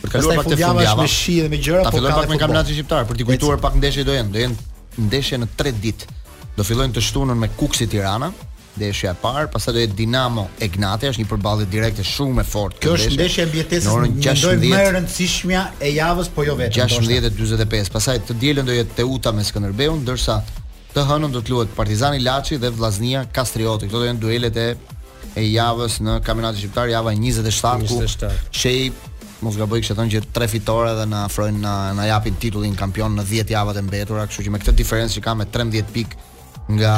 Për të kaluar pak te fundjava me shi dhe me gjëra, po fillojmë pak me kampionatin shqiptar për të kujtuar pak ndeshjet do jenë, do jenë ndeshje në 3 ditë. Do fillojnë të shtunën me Kukësi Tirana, ndeshja e parë, pastaj do jetë Dinamo Egnatia, është një përballje direkte shumë e fortë. Kjo është ndeshja e mbietesës në orën 16 më e rëndësishmja e javës, po jo vetëm. 16:45. Pastaj të dielën do jetë Teuta me Skënderbeun, ndërsa Të hënën do të luhet Partizani Laçi dhe Vllaznia Kastrioti. Këto do jenë duelet e e javës në kampionatin shqiptar, java 27 ku Shehi mos gaboj kishte thënë që tre fitore dhe na afrojnë na na japin titullin kampion në 10 javat e mbetura, kështu që me këtë diferencë që ka me 13 pikë nga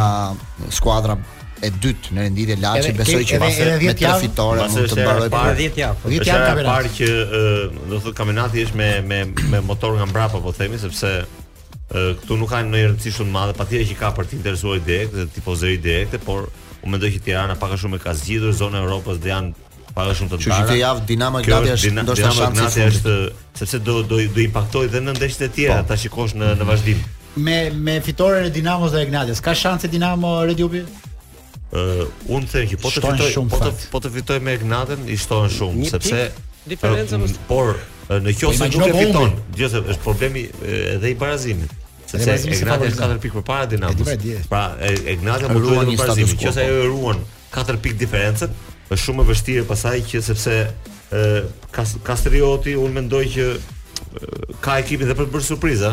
skuadra e dytë në renditje Laçi besoj që edhe me tre fitore mund të mbarojë para 10 javë. 10 javë kampionat që do të thotë kampionati është me me me motor nga mbrapa po themi sepse këtu nuk kanë ndonjë rëndësi shumë të madhe, patjetër që ka për të interesuar direkt dhe tifozëri direkte, por u mendoj që Tirana pak a shumë e ka zgjidhur zonën e Europës dhe janë pak a shumë të ndara. Që këtë javë Dinamo Egnatia është ndoshta shansi. Dinamo Egnatia është sepse do do do impaktoj dhe në ndeshjet e tjera, po. ta shikosh në në vazhdim. Me me fitoren e Dinamos ndaj Egnatias, ka shanse Dinamo Red Jupi? Uh, unë them që po të fitojë shumë, po të po të fitojë me Egnatian i shtohen shumë Një sepse diferenca është por në qoftë se nuk e fiton, gjithsesi është problemi edhe i barazimit. Sepse Egnatia është 4 pikë përpara Dinamos. Pra Egnatia mund të luajë barazim, nëse po. ajo e ruan 4 pikë diferencën, është shumë e vështirë pasaj që sepse Kastrioti unë mendoj që ka ekipin dhe për të bërë surpriza,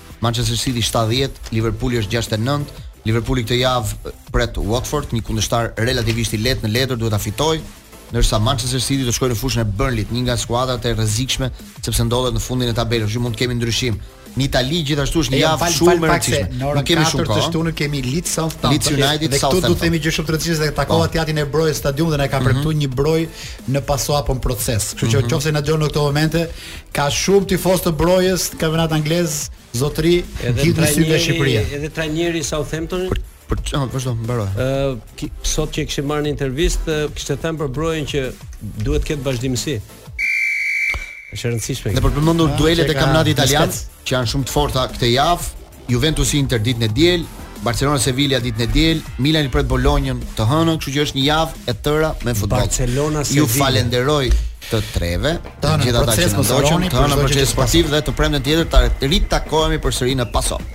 Manchester City shtatëdhjetë, Liverpooli është gjashtëdhjetë e nëntë. Liverpooli këtë javë eh, pret Watford, një kundërshtar relativisht i lehtë në letër, duhet ta fitojë, ndërsa Manchester City do shkojë në fushën e Burnley-t, një nga skuadrat e rrezikshme sepse ndodhet në fundin e tabelës, kështu që mund të kemi ndryshim. Në Itali gjithashtu është një javë shumë e rëndësishme. Nuk kemi shumë kohë. Të shtunën kemi Leeds Southampton. Leeds United dhe këtu do të themi një gjë shumë të rëndësishme se takova po. të atin e Brojës në stadium dhe na ka mhm. premtuar mm -hmm. një Brojë në Paso apo në Proces. Kështu që mm -hmm. nëse na dëgjon në këto momente, Ka shumë tifoz të Brojës, të kampionatit anglez, zotëri, gjithë sy nga Shqipëria. Edhe trajneri i Southamptonit. Për për çka ah, vazhdo mbaroj. Ë uh, sot që i kishin marrë një intervistë, kishte thënë për Brojën që duhet të ketë vazhdimësi. Është e rëndësishme. Ne për të përmendur ah, duelet e kampionatit italian që janë shumë të forta këtë javë, Juventus Inter ditën e diel, Barcelona Sevilla ditën e diel, Milani pret Bolonjën të hënën, kështu që është një javë e tëra me futboll. Barcelona Sevilla. Ju falenderoj të treve, të gjithë ata që na ndoqën, të hënën Procesi Sportiv dhe të premten tjetër të ritakohemi përsëri në Paso.